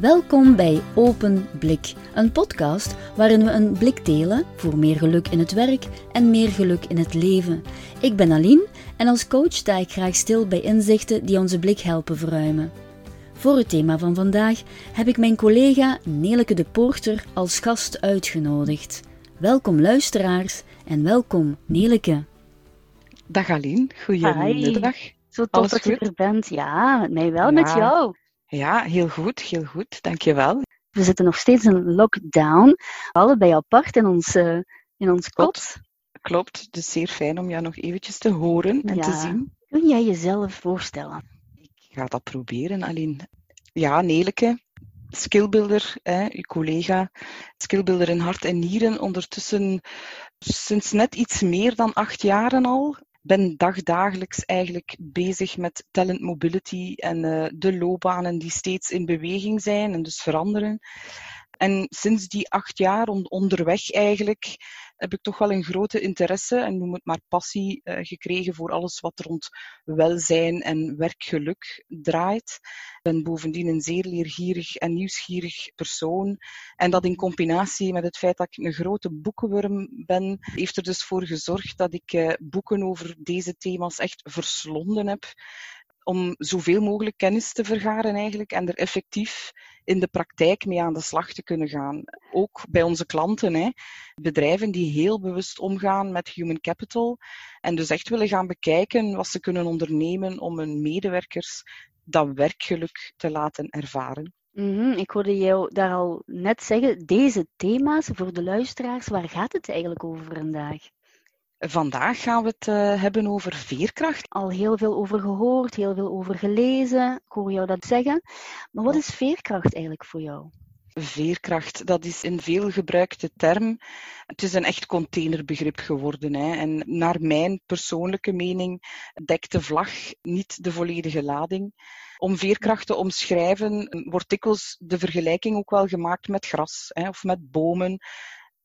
Welkom bij Open Blik, een podcast waarin we een blik delen voor meer geluk in het werk en meer geluk in het leven. Ik ben Aline en als coach sta ik graag stil bij inzichten die onze blik helpen verruimen. Voor het thema van vandaag heb ik mijn collega Neleke de Poorter als gast uitgenodigd. Welkom luisteraars en welkom Neleke. Dag Aline, goedemiddag. Zo tof dat je er bent. Ja, met mij wel, met jou. Ja, heel goed, heel goed. Dankjewel. We zitten nog steeds in lockdown, allebei apart in ons, uh, in ons kot. Klopt, dus zeer fijn om jou nog eventjes te horen en te zien. Kun jij jezelf voorstellen? Ik ga dat proberen, Aline. Ja, Neleke, skillbuilder, hè, uw collega, skillbuilder in hart en nieren, ondertussen sinds net iets meer dan acht jaren al ben dagdagelijks eigenlijk bezig met talent mobility en uh, de loopbanen die steeds in beweging zijn en dus veranderen. En sinds die acht jaar onderweg eigenlijk heb ik toch wel een grote interesse en noem het maar passie uh, gekregen voor alles wat rond welzijn en werkgeluk draait. Ik ben bovendien een zeer leergierig en nieuwsgierig persoon. En dat in combinatie met het feit dat ik een grote boekenworm ben, heeft er dus voor gezorgd dat ik uh, boeken over deze thema's echt verslonden heb om zoveel mogelijk kennis te vergaren eigenlijk en er effectief in de praktijk mee aan de slag te kunnen gaan. Ook bij onze klanten, hè. bedrijven die heel bewust omgaan met human capital en dus echt willen gaan bekijken wat ze kunnen ondernemen om hun medewerkers dat werkgeluk te laten ervaren. Mm Ik hoorde jou daar al net zeggen, deze thema's voor de luisteraars, waar gaat het eigenlijk over vandaag? Vandaag gaan we het uh, hebben over veerkracht. Al heel veel over gehoord, heel veel over gelezen. Ik hoor jou dat zeggen. Maar wat is veerkracht eigenlijk voor jou? Veerkracht, dat is een veel gebruikte term. Het is een echt containerbegrip geworden. Hè. En naar mijn persoonlijke mening dekt de vlag niet de volledige lading. Om veerkracht te omschrijven wordt dikwijls de vergelijking ook wel gemaakt met gras hè, of met bomen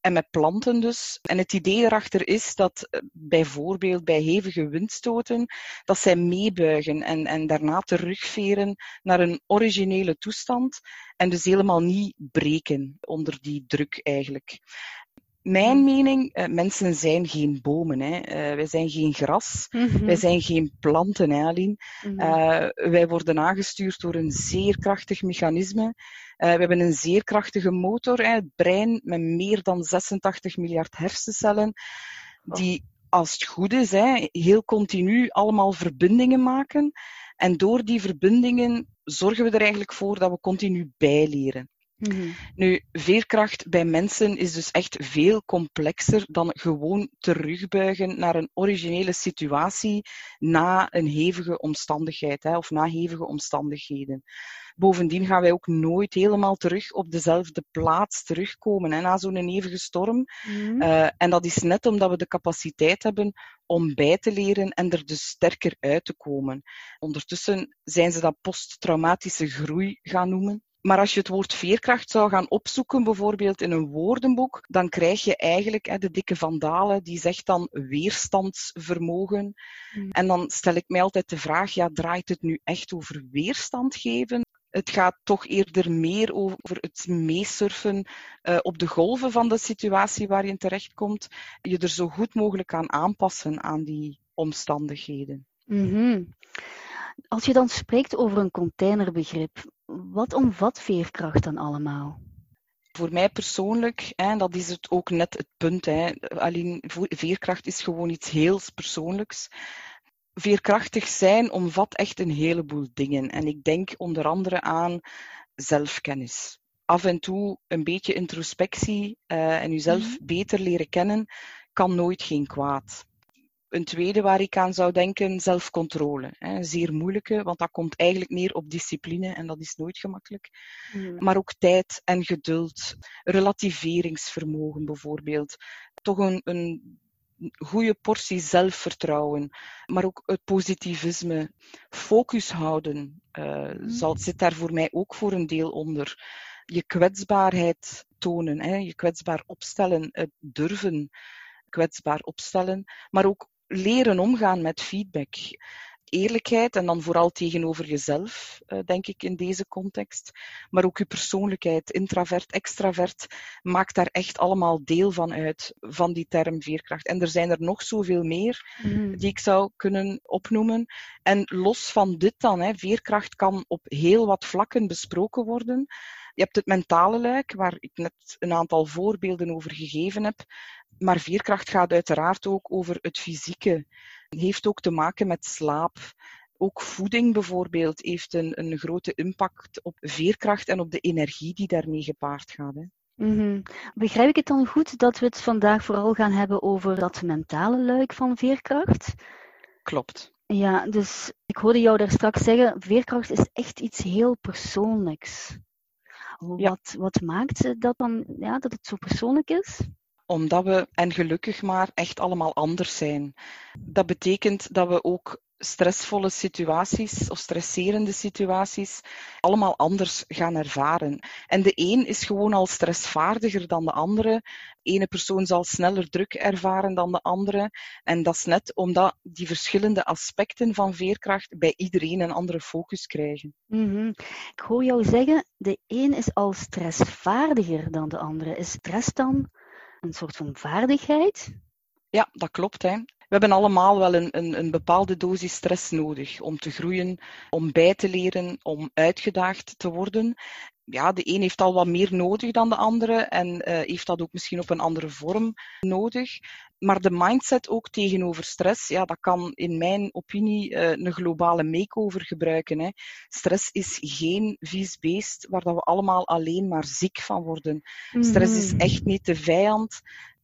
en met planten dus. En het idee erachter is dat eh, bijvoorbeeld bij hevige windstoten, dat zij meebuigen en, en daarna terugveren naar een originele toestand en dus helemaal niet breken onder die druk eigenlijk. Mijn hmm. mening, uh, mensen zijn geen bomen. Hè. Uh, wij zijn geen gras. Mhm. Wij zijn geen planten, hè, Aline. Mm -hmm. wij worden aangestuurd door een zeer krachtig mechanisme we hebben een zeer krachtige motor, hè, het brein met meer dan 86 miljard hersencellen, die als het goed is, hè, heel continu allemaal verbindingen maken. En door die verbindingen zorgen we er eigenlijk voor dat we continu bijleren. Mm Nu, veerkracht bij mensen is dus echt veel complexer dan gewoon terugbuigen naar een originele situatie na een hevige omstandigheid hè, of na hevige omstandigheden. Bovendien gaan wij ook nooit helemaal terug op dezelfde plaats terugkomen hè, na zo'n hevige storm. Mm. Uh, en dat is net omdat we de capaciteit hebben om bij te leren en er dus sterker uit te komen. Ondertussen zijn ze dat posttraumatische groei gaan noemen. Maar als je het woord veerkracht zou gaan opzoeken, bijvoorbeeld in een woordenboek, dan krijg je eigenlijk hè, de dikke vandalen, die zegt dan weerstandsvermogen. Mm. En dan stel ik mij altijd de vraag, ja, draait het nu echt over weerstand geven? Het gaat toch eerder meer over het meesurfen uh, op de golven van de situatie waar je in terechtkomt. Je er zo goed mogelijk aan aanpassen aan die omstandigheden. Mm -hmm. Als je dan spreekt over een containerbegrip, wat omvat veerkracht dan allemaal? Voor mij persoonlijk, en dat is het ook net het punt, hè, alleen veerkracht is gewoon iets heel persoonlijks. Veerkrachtig zijn omvat echt een heleboel dingen. En ik denk onder andere aan zelfkennis. Af en toe een beetje introspectie uh, en jezelf mm -hmm. beter leren kennen kan nooit geen kwaad. Een tweede waar ik aan zou denken, zelfcontrole. Hè. Zeer moeilijke, want dat komt eigenlijk neer op discipline en dat is nooit gemakkelijk. Mm. Maar ook tijd en geduld, relativeringsvermogen bijvoorbeeld. Toch een, een goede portie zelfvertrouwen, maar ook het positivisme, focus houden, uh, zal, zit daar voor mij ook voor een deel onder. Je kwetsbaarheid tonen, hè, je kwetsbaar opstellen, het durven kwetsbaar opstellen, maar ook leren omgaan met feedback. eerlijkheid en dan vooral tegenover jezelf, uh, denk ik in deze context. Maar ook je persoonlijkheid, intravert, extravert, maakt daar echt allemaal deel van uit, van die term veerkracht. En er zijn er nog zoveel meer mm. die ik zou kunnen opnoemen. En los van dit dan, hè, veerkracht kan op heel wat vlakken besproken worden. Je hebt het mentale luik, waar ik net een aantal voorbeelden over gegeven heb. Maar veerkracht gaat uiteraard ook over het fysieke. Het heeft ook te maken met slaap. Ook voeding bijvoorbeeld heeft een, een grote impact op veerkracht en op de energie die daarmee gepaard gaat. Hè. Mm Begrijp ik het dan goed dat we het vandaag vooral gaan hebben over dat mentale luik van veerkracht? Klopt. Ja, dus ik hoorde jou daar straks zeggen, veerkracht is echt iets heel persoonlijks. Wat, wat maakt dat dan, ja, dat het zo persoonlijk is? Omdat we, en gelukkig maar, echt allemaal anders zijn. Dat betekent dat we ook stressvolle situaties of stresserende situaties allemaal anders gaan ervaren. En de een is gewoon al stressvaardiger dan de andere. Ene persoon zal sneller druk ervaren dan de andere. En dat is net omdat die verschillende aspecten van veerkracht bij iedereen een andere focus krijgen. Mm Ik hoor jou zeggen, de een is al stressvaardiger dan de andere. Is stress dan een soort van vaardigheid? Ja, dat klopt. Hè. We hebben allemaal wel een, een, een, bepaalde dosis stress nodig om te groeien, om bij te leren, om uitgedaagd te worden. Ja, de een heeft al wat meer nodig dan de andere en uh, heeft dat ook misschien op een andere vorm nodig. Maar de mindset ook tegenover stress, ja, dat kan in mijn opinie uh, een globale makeover gebruiken. Hè. Stress is geen vies beest waar dat we allemaal alleen maar ziek van worden. Stress is mhm. echt niet de vijand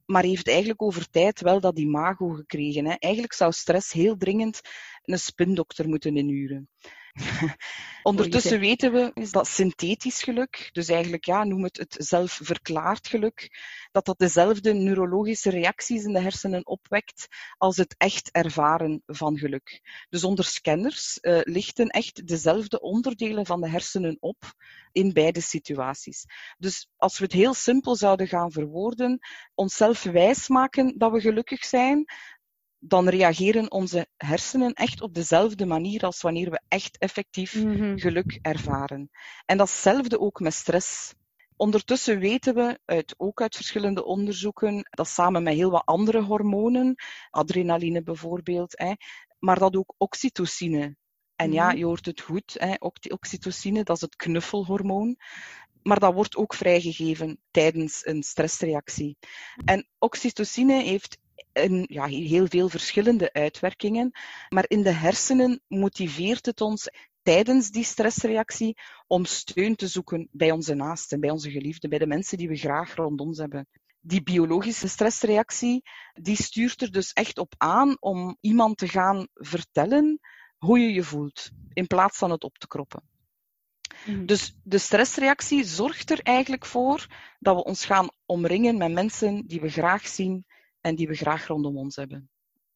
maar heeft eigenlijk over tijd wel dat imago gekregen. Hè. Eigenlijk zou stress heel dringend een spindokter moeten inhuren. Ondertussen weten we is dat synthetisch geluk, dus eigenlijk ja, noem het het zelfverklaard geluk, dat dat dezelfde neurologische reacties in de hersenen opwekt als het echt ervaren van geluk. Dus onder scanners uh, lichten echt dezelfde onderdelen van de hersenen op in beide situaties. Dus als we het heel simpel zouden gaan verwoorden, onszelf wijsmaken dat we gelukkig zijn, dan reageren onze hersenen echt op dezelfde manier als wanneer we echt effectief mhm. geluk ervaren. En datzelfde ook met stress. Ondertussen weten we, uit, ook uit verschillende onderzoeken, dat samen met heel wat andere hormonen, adrenaline bijvoorbeeld, hè, maar dat ook oxytocine. En ja, mhm. je hoort het goed, hè, oxytocine, dat is het knuffelhormoon. Maar dat wordt ook vrijgegeven tijdens een stressreactie. En oxytocine heeft en ja, heel veel verschillende uitwerkingen. Maar in de hersenen motiveert het ons tijdens die stressreactie om steun te zoeken bij onze naasten, bij onze geliefden, bij de mensen die we graag rond ons hebben. Die biologische stressreactie, die stuurt er dus echt op aan om iemand te gaan vertellen hoe je je voelt, in plaats van het op te kroppen. Mhm. Dus de stressreactie zorgt er eigenlijk voor dat we ons gaan omringen met mensen die we graag zien en die we graag rondom ons hebben.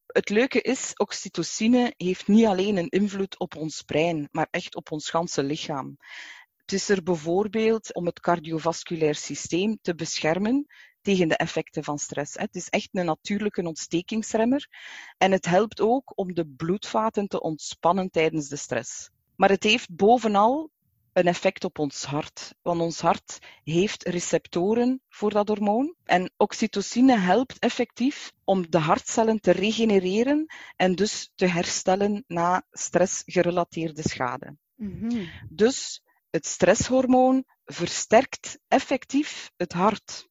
Het leuke is, oxytocine heeft niet alleen een invloed op ons brein, maar echt op ons ganse lichaam. Het is er bijvoorbeeld om het cardiovasculair systeem te beschermen tegen de effecten van stress. Het is echt een natuurlijke ontstekingsremmer en het helpt ook om de bloedvaten te ontspannen tijdens de stress. Maar het heeft bovenal een effect op ons hart. Want ons hart heeft receptoren voor dat hormoon. En oxytocine helpt effectief om de hartcellen te regenereren en dus te herstellen na stressgerelateerde schade. Mm Dus het stresshormoon versterkt effectief het hart.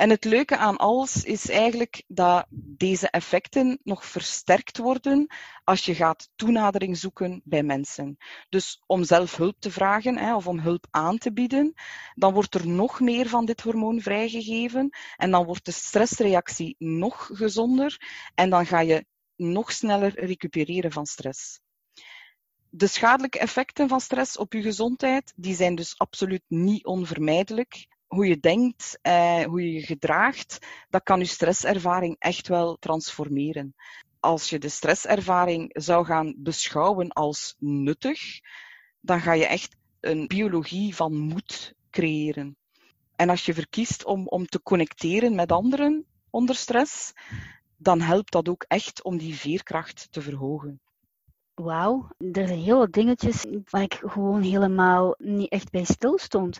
En het leuke aan alles is eigenlijk dat deze effecten nog versterkt worden als je gaat toenadering zoeken bij mensen. Dus om zelf hulp te vragen hè, of om hulp aan te bieden, dan wordt er nog meer van dit hormoon vrijgegeven en dan wordt de stressreactie nog gezonder en dan ga je nog sneller recupereren van stress. De schadelijke effecten van stress op je gezondheid, die zijn dus absoluut niet onvermijdelijk hoe je denkt, eh, hoe je je gedraagt, dat kan je stresservaring echt wel transformeren. Als je de stresservaring zou gaan beschouwen als nuttig, dan ga je echt een biologie van moed creëren. En als je verkiest om, om te connecteren met anderen onder stress, dan helpt dat ook echt om die veerkracht te verhogen. Wauw, er zijn heel wat dingetjes waar ik gewoon helemaal niet echt bij stil stond.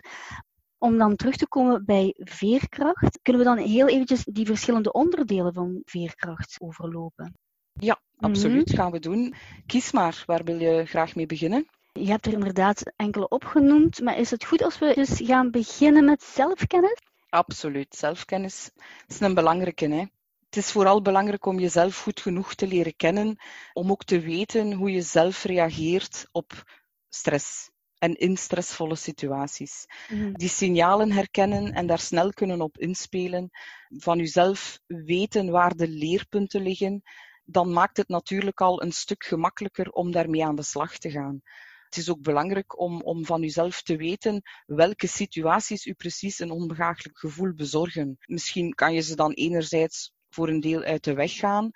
Om dan terug te komen bij veerkracht, kunnen we dan heel eventjes die verschillende onderdelen van veerkracht overlopen? Ja, absoluut. Mm Gaan we doen. Kies maar, waar wil je graag mee beginnen? Je hebt er inderdaad enkele opgenoemd, maar is het goed als we dus gaan beginnen met zelfkennis? Absoluut. Zelfkennis is een belangrijke. Hè? Het is vooral belangrijk om jezelf goed genoeg te leren kennen, om ook te weten hoe je zelf reageert op stress en in stressvolle situaties. Mhm. Die signalen herkennen en daar snel kunnen op inspelen, van jezelf weten waar de leerpunten liggen, dan maakt het natuurlijk al een stuk gemakkelijker om daarmee aan de slag te gaan. Het is ook belangrijk om, om van uzelf te weten welke situaties u precies een onbehaaglijk gevoel bezorgen. Misschien kan je ze dan enerzijds voor een deel uit de weg gaan,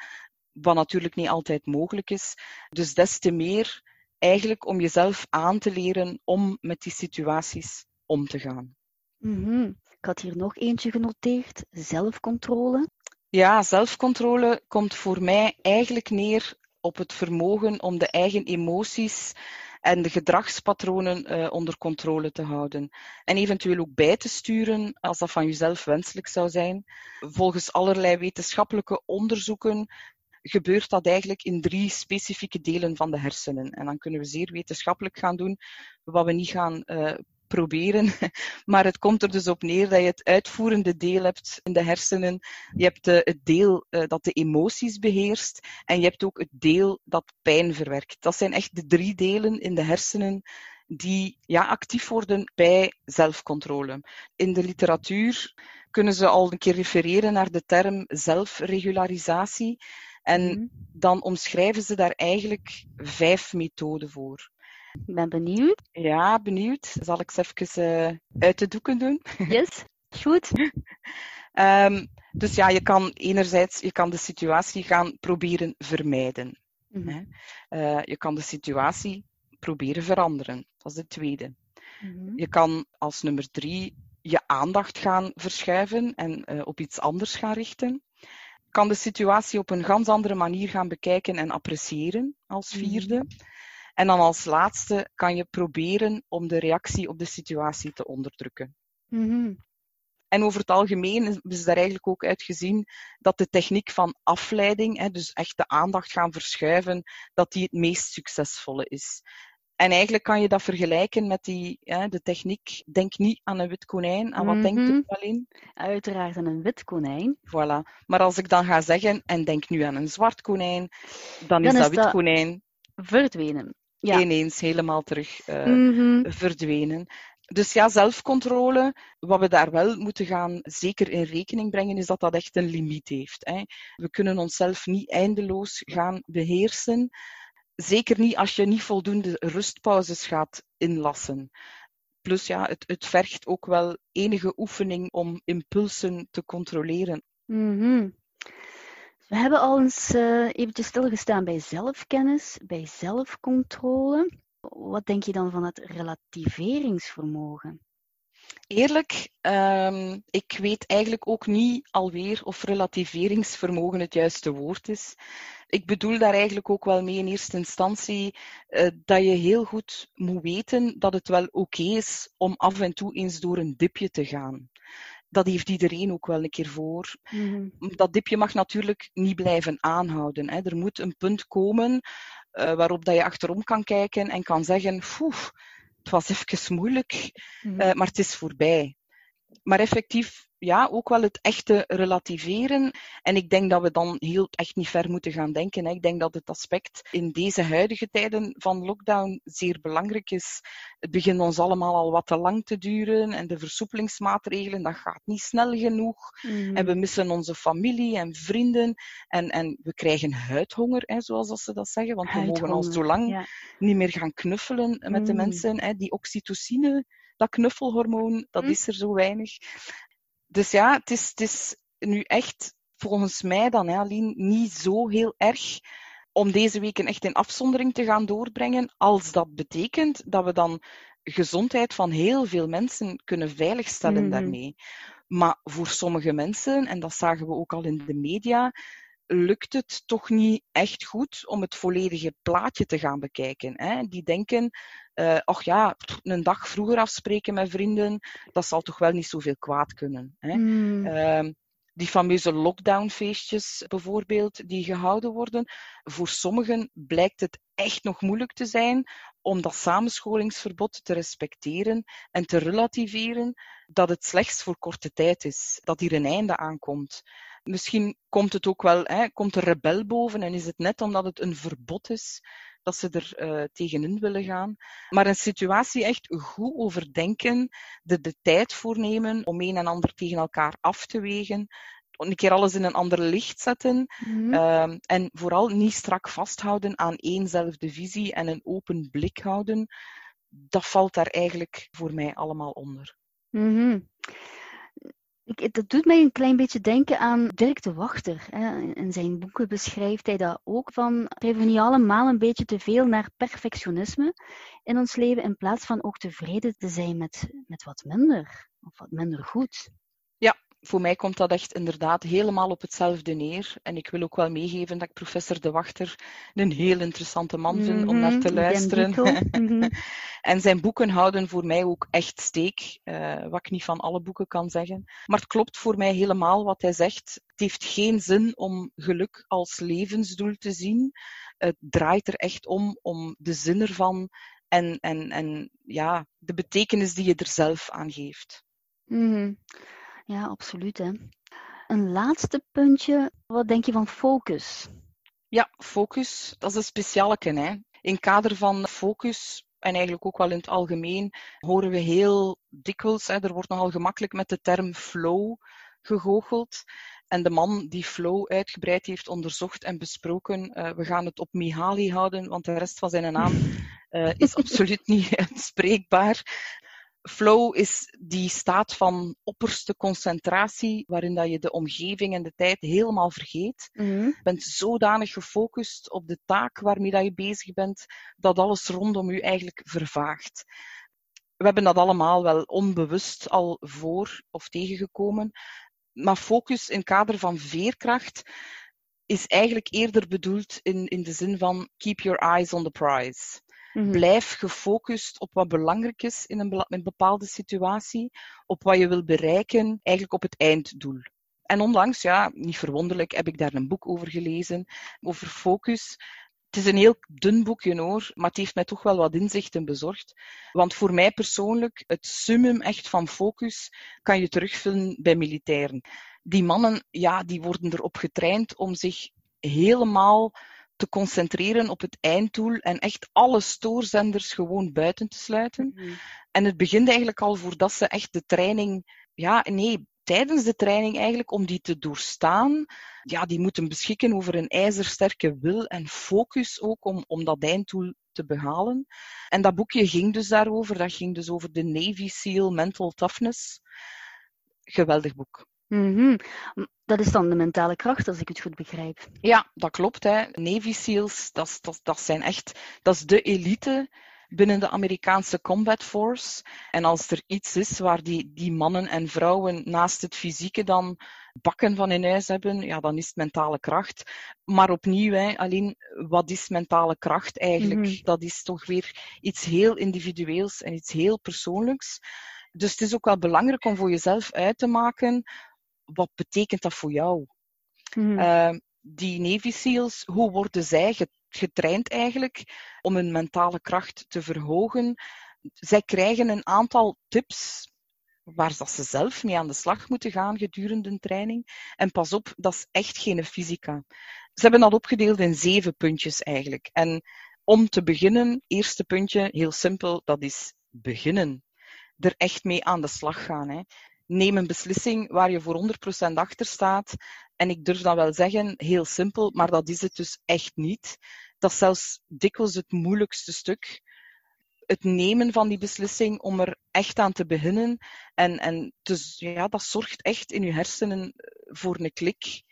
wat natuurlijk niet altijd mogelijk is. Dus des te meer eigenlijk om jezelf aan te leren om met die situaties om te gaan. Mm Ik had hier nog eentje genoteerd, zelfcontrole. Ja, zelfcontrole komt voor mij eigenlijk neer op het vermogen om de eigen emoties en de gedragspatronen uh, onder controle te houden. En eventueel ook bij te sturen als dat van jezelf wenselijk zou zijn. Volgens allerlei wetenschappelijke onderzoeken gebeurt dat eigenlijk in drie specifieke delen van de hersenen. En dan kunnen we zeer wetenschappelijk gaan doen, wat we niet gaan uh, proberen. Maar het komt er dus op neer dat je het uitvoerende deel hebt in de hersenen. Je hebt uh, het deel uh, dat de emoties beheerst. En je hebt ook het deel dat pijn verwerkt. Dat zijn echt de drie delen in de hersenen die ja, actief worden bij zelfcontrole. In de literatuur kunnen ze al een keer refereren naar de term zelfregularisatie. En mhm. dan omschrijven ze daar eigenlijk vijf methoden voor. Ik ben benieuwd. Ja, benieuwd. Zal ik ze even uh, uit de doeken doen? Yes, goed. um, dus ja, je kan enerzijds je kan de situatie gaan proberen vermijden. Mm -hmm. uh, je kan de situatie proberen veranderen. Dat is de tweede. Mm -hmm. Je kan als nummer drie je aandacht gaan verschuiven en uh, op iets anders gaan richten kan de situatie op een ganz andere manier gaan bekijken en appreciëren als mhm. vierde. Mm. En dan als laatste kan je proberen om de reactie op de situatie te onderdrukken. Mm-hmm. En over het algemeen is daar eigenlijk ook uitgezien dat de techniek van afleiding, dus echt de aandacht gaan verschuiven, dat die het meest succesvolle is. En eigenlijk kan je dat vergelijken met die, ja, de techniek, denk niet aan een wit konijn. Aan wat mm -hmm. denkt u alleen? Uiteraard aan een wit konijn. Voilà. Maar als ik dan ga zeggen, en denk nu aan een zwart konijn, dan, dan is dat wit konijn... Verdwenen. Ja. Ineens helemaal terug uh, mm -hmm. verdwenen. Dus ja, zelfcontrole, wat we daar wel moeten gaan zeker in rekening brengen, is dat dat echt een limiet heeft. Hè. We kunnen onszelf niet eindeloos gaan beheersen. Zeker niet als je niet voldoende rustpauzes gaat inlassen. Plus ja, het, het vergt ook wel enige oefening om impulsen te controleren. -hmm. We hebben al eens uh, eventjes stilgestaan bij zelfkennis, bij zelfcontrole. Wat denk je dan van het relativeringsvermogen? Eerlijk, um, ik weet eigenlijk ook niet alweer of relativeringsvermogen het juiste woord is ik bedoel daar eigenlijk ook wel mee in eerste instantie uh, dat je heel goed moet weten dat het wel oké okay is om af en toe eens door een dipje te gaan. Dat heeft iedereen ook wel een keer voor. Mm-hmm. Dat dipje mag natuurlijk niet blijven aanhouden. Hè. Er moet een punt komen uh, waarop dat je achterom kan kijken en kan zeggen, het was even moeilijk, mm-hmm. uh, maar het is voorbij. Maar effectief ja, ook wel het echte relativeren. En ik denk dat we dan heel echt niet ver moeten gaan denken. Hè. Ik denk dat het aspect in deze huidige tijden van lockdown zeer belangrijk is. Het begint ons allemaal al wat te lang te duren en de versoepelingsmaatregelen, dat gaat niet snel genoeg. Mm. En we missen onze familie en vrienden en, en we krijgen huidhonger, hè, zoals ze dat zeggen, want we mogen al zo lang niet meer gaan knuffelen met de mm. mensen. Hè. Die oxytocine, dat knuffelhormoon, dat mm. is er zo weinig. Dus ja, het is, het is nu echt volgens mij dan, hè, Aline, niet zo heel erg om deze weken echt in afzondering te gaan doorbrengen, als dat betekent dat we dan gezondheid van heel veel mensen kunnen veiligstellen mm daarmee. Maar voor sommige mensen, en dat zagen we ook al in de media, lukt het toch niet echt goed om het volledige plaatje te gaan bekijken. Hè? Die denken, uh, ach ja, een dag vroeger afspreken met vrienden, dat zal toch wel niet zoveel kwaad kunnen. Hè? Mm. Uh, die fameuze lockdownfeestjes bijvoorbeeld, die gehouden worden. Voor sommigen blijkt het echt nog moeilijk te zijn om dat samenscholingsverbod te respecteren en te relativeren dat het slechts voor korte tijd is, dat hier een einde aankomt. Misschien komt het ook wel, hè, komt er rebel boven en is het net omdat het een verbod is dat ze er uh, tegenin willen gaan. Maar een situatie echt goed overdenken, er de tijd voor nemen om een en ander tegen elkaar af te wegen, een keer alles in een ander licht zetten. Mm -hmm. en vooral niet strak vasthouden aan éénzelfde visie en een open blik houden. Dat valt daar eigenlijk voor mij allemaal onder. Mm -hmm. Ik, dat doet mij een klein beetje denken aan Dirk de Wachter. In zijn boeken beschrijft hij dat ook van streven niet allemaal een beetje te veel naar perfectionisme in ons leven in plaats van ook tevreden te zijn met, met wat minder of wat minder goed. Voor mij komt dat echt inderdaad helemaal op hetzelfde neer. En ik wil ook wel meegeven dat ik professor De Wachter een heel interessante man vind om naar te mhm, luisteren. Mhm. en zijn boeken houden voor mij ook echt steek, uh, wat ik niet van alle boeken kan zeggen. Maar het klopt voor mij helemaal wat hij zegt. Het heeft geen zin om geluk als levensdoel te zien. Het draait er echt om, om de zin ervan en, en, en ja, de betekenis die je er zelf aan geeft. Mm ja, absoluut. Hè. Een laatste puntje. Wat denk je van focus? Ja, focus, dat is een speciale hè. In kader van focus en eigenlijk ook wel in het algemeen horen we heel dikwijls, hè, er wordt nogal gemakkelijk met de term flow gegoocheld. En de man die flow uitgebreid heeft onderzocht en besproken, uh, we gaan het op Mihaly houden, want de rest van zijn naam uh, is absoluut niet uitspreekbaar. Flow is die staat van opperste concentratie, waarin dat je de omgeving en de tijd helemaal vergeet. Mhm. Je bent zodanig gefocust op de taak waarmee dat je bezig bent, dat alles rondom je eigenlijk vervaagt. We hebben dat allemaal wel onbewust al voor of tegengekomen. Maar focus in kader van veerkracht is eigenlijk eerder bedoeld in, in de zin van keep your eyes on the prize. Mhm. Blijf gefocust op wat belangrijk is in een, een bepaalde situatie, op wat je wil bereiken, eigenlijk op het einddoel. En onlangs, ja, niet verwonderlijk, heb ik daar een boek over gelezen, over focus. Het is een heel dun boekje hoor, maar het heeft mij toch wel wat inzichten bezorgd. Want voor mij persoonlijk, het summum echt van focus kan je terugvinden bij militairen. Die mannen, ja, die worden erop getraind om zich helemaal te concentreren op het einddoel en echt alle stoorzenders gewoon buiten te sluiten. Mhm. En het begint eigenlijk al voordat ze echt de training, ja, nee, tijdens de training eigenlijk, om die te doorstaan, ja, die moeten beschikken over een ijzersterke wil en focus ook om, om dat einddoel te behalen. En dat boekje ging dus daarover. Dat ging dus over de Navy SEAL Mental Toughness. Geweldig boek. Mm Dat is dan de mentale kracht, als ik het goed begrijp. Ja, dat klopt. Hè. Navy SEALs, dat, dat, dat zijn echt dat is de elite binnen de Amerikaanse Combat Force. En als er iets is waar die, die mannen en vrouwen naast het fysieke dan bakken van in huis hebben, ja, dan is het mentale kracht. Maar opnieuw, hè, alleen wat is mentale kracht eigenlijk? Mhm. Dat is toch weer iets heel individueels en iets heel persoonlijks. Dus het is ook wel belangrijk om voor jezelf uit te maken wat betekent dat voor jou? Mm. Uh, die Navy SEALs, hoe worden zij getraind eigenlijk om hun mentale kracht te verhogen? Zij krijgen een aantal tips waar ze zelf mee aan de slag moeten gaan gedurende een training. En pas op, dat is echt geen fysica. Ze hebben dat opgedeeld in zeven puntjes eigenlijk. En om te beginnen, eerste puntje, heel simpel, dat is beginnen. Er echt mee aan de slag gaan. Hè neem een beslissing waar je voor 100% achter staat. En ik durf dan wel zeggen, heel simpel, maar dat is het dus echt niet. Dat is zelfs dikwijls het moeilijkste stuk. Het nemen van die beslissing om er echt aan te beginnen. En, en dus, ja, dat zorgt echt in je hersenen voor een klik.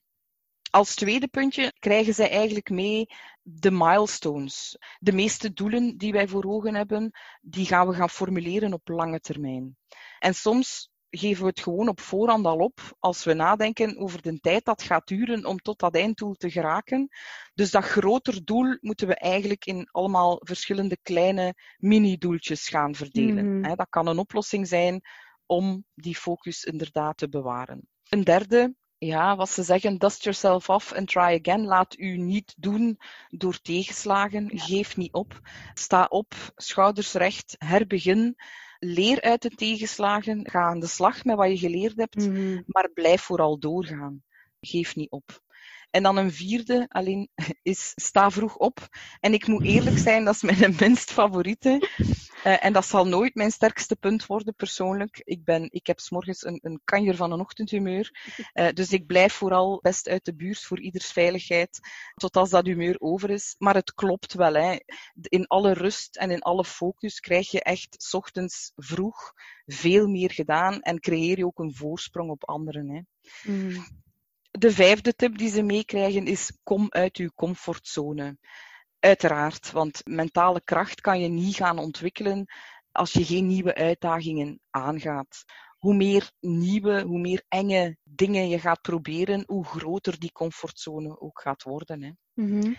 Als tweede puntje krijgen zij eigenlijk mee de milestones. De meeste doelen die wij voor ogen hebben, die gaan we gaan formuleren op lange termijn. En soms geven we het gewoon op voorhand al op als we nadenken over de tijd dat gaat duren om tot dat einddoel te geraken. Dus dat groter doel moeten we eigenlijk in allemaal verschillende kleine mini-doeltjes gaan verdelen. Mhm. Dat kan een oplossing zijn om die focus inderdaad te bewaren. Een derde, ja, wat ze zeggen, dust yourself off and try again. Laat u niet doen door tegenslagen. Geef niet op. Sta op, schouders recht, herbegin. Leer uit de tegenslagen. Ga aan de slag met wat je geleerd hebt, Mhm. maar blijf vooral doorgaan. Geef niet op. En dan een vierde, alleen, is sta vroeg op. En ik moet eerlijk zijn, dat is mijn minst favoriete. Eh, en dat zal nooit mijn sterkste punt worden, persoonlijk. Ik, ben, ik heb s'morgens een, een kanjer van een ochtendhumeur. Eh, dus ik blijf vooral best uit de buurt voor ieders veiligheid, tot als dat humeur over is. Maar het klopt wel. Hè. In alle rust en in alle focus krijg je echt 's ochtends vroeg veel meer gedaan en creëer je ook een voorsprong op anderen. Hè. Mhm. De vijfde tip die ze meekrijgen is: kom uit uw comfortzone. Uiteraard, want mentale kracht kan je niet gaan ontwikkelen als je geen nieuwe uitdagingen aangaat. Hoe meer nieuwe, hoe meer enge dingen je gaat proberen, hoe groter die comfortzone ook gaat worden. Hè. Mhm.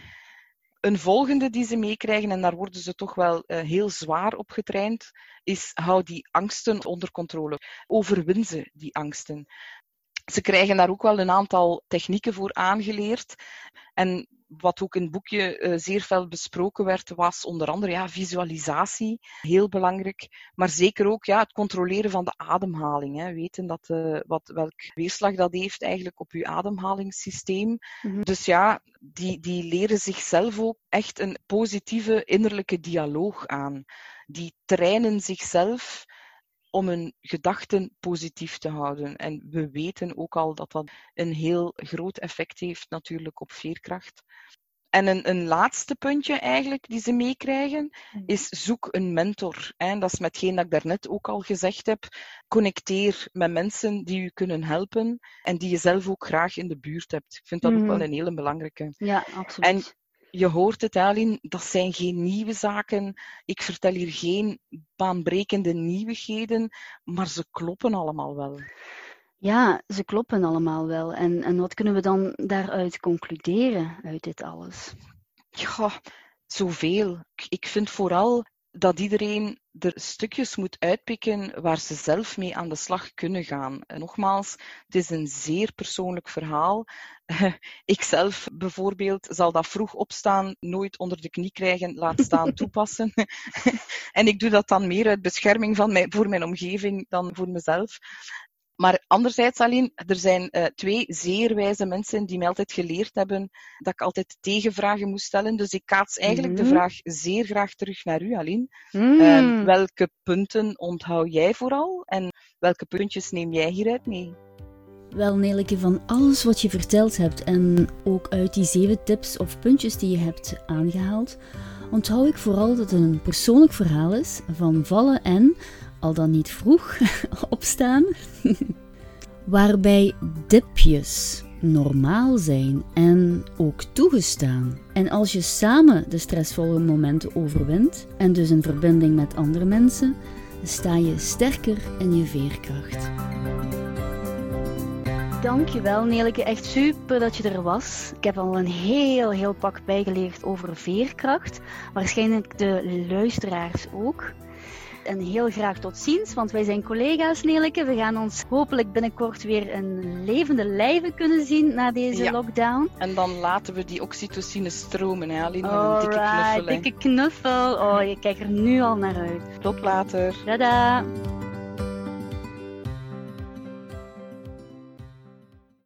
Een volgende die ze meekrijgen, en daar worden ze toch wel eh, heel zwaar op getraind, is hou die angsten onder controle. Overwin ze, die angsten. Ze krijgen daar ook wel een aantal technieken voor aangeleerd. En wat ook in het boekje eh, zeer veel besproken werd, was onder andere ja, visualisatie, heel belangrijk. Maar zeker ook ja, het controleren van de ademhaling. Hè. Weten dat, eh, wat, welk weerslag dat heeft eigenlijk op uw ademhalingssysteem. Mhm. Dus ja, die, die leren zichzelf ook echt een positieve innerlijke dialoog aan. Die trainen zichzelf om hun gedachten positief te houden. En we weten ook al dat dat een heel groot effect heeft natuurlijk op veerkracht. En een, een laatste puntje eigenlijk die ze meekrijgen, is zoek een mentor. En dat is metgeen dat ik daarnet ook al gezegd heb. Connecteer met mensen die u kunnen helpen en die je zelf ook graag in de buurt hebt. Ik vind dat ook Mhm. wel een hele belangrijke. Ja, absoluut. Je hoort het, Aline, dat zijn geen nieuwe zaken. Ik vertel hier geen baanbrekende nieuwigheden, maar ze kloppen allemaal wel. Ja, ze kloppen allemaal wel. En, en wat kunnen we dan daaruit concluderen, uit dit alles? Ja, zoveel. Ik vind vooral dat iedereen er stukjes moet uitpikken waar ze zelf mee aan de slag kunnen gaan. En nogmaals, het is een zeer persoonlijk verhaal. Ikzelf bijvoorbeeld zal dat vroeg opstaan nooit onder de knie krijgen, laat staan toepassen. en ik doe dat dan meer uit bescherming van mij, voor mijn omgeving dan voor mezelf. Maar anderzijds alleen, er zijn eh, twee zeer wijze mensen die mij altijd geleerd hebben dat ik altijd tegenvragen moest stellen. Dus ik kaats eigenlijk de Mhm. vraag zeer graag terug naar u, Aline. Mm. Eh, welke punten onthoud jij vooral en welke puntjes neem jij hieruit mee? Wel, Neleke, van alles wat je verteld hebt en ook uit die zeven tips of puntjes die je hebt aangehaald, onthoud ik vooral dat het een persoonlijk verhaal is van vallen en, al dan niet vroeg, opstaan, waarbij dipjes normaal zijn en ook toegestaan. En als je samen de stressvolle momenten overwint en dus in verbinding met andere mensen, sta je sterker in je veerkracht. Dankjewel Neleke, echt super dat je er was. Ik heb al een heel, heel pak bijgeleerd over veerkracht. Waarschijnlijk de luisteraars ook. En heel graag tot ziens, want wij zijn collega's Neleke. We gaan ons hopelijk binnenkort weer een levende lijven kunnen zien na deze Ja. lockdown. En dan laten we die oxytocine stromen, hè, Aline, met een dikke knuffel. hè. dikke knuffel. Oh, je kijkt er nu al naar uit. Tot later. Tada!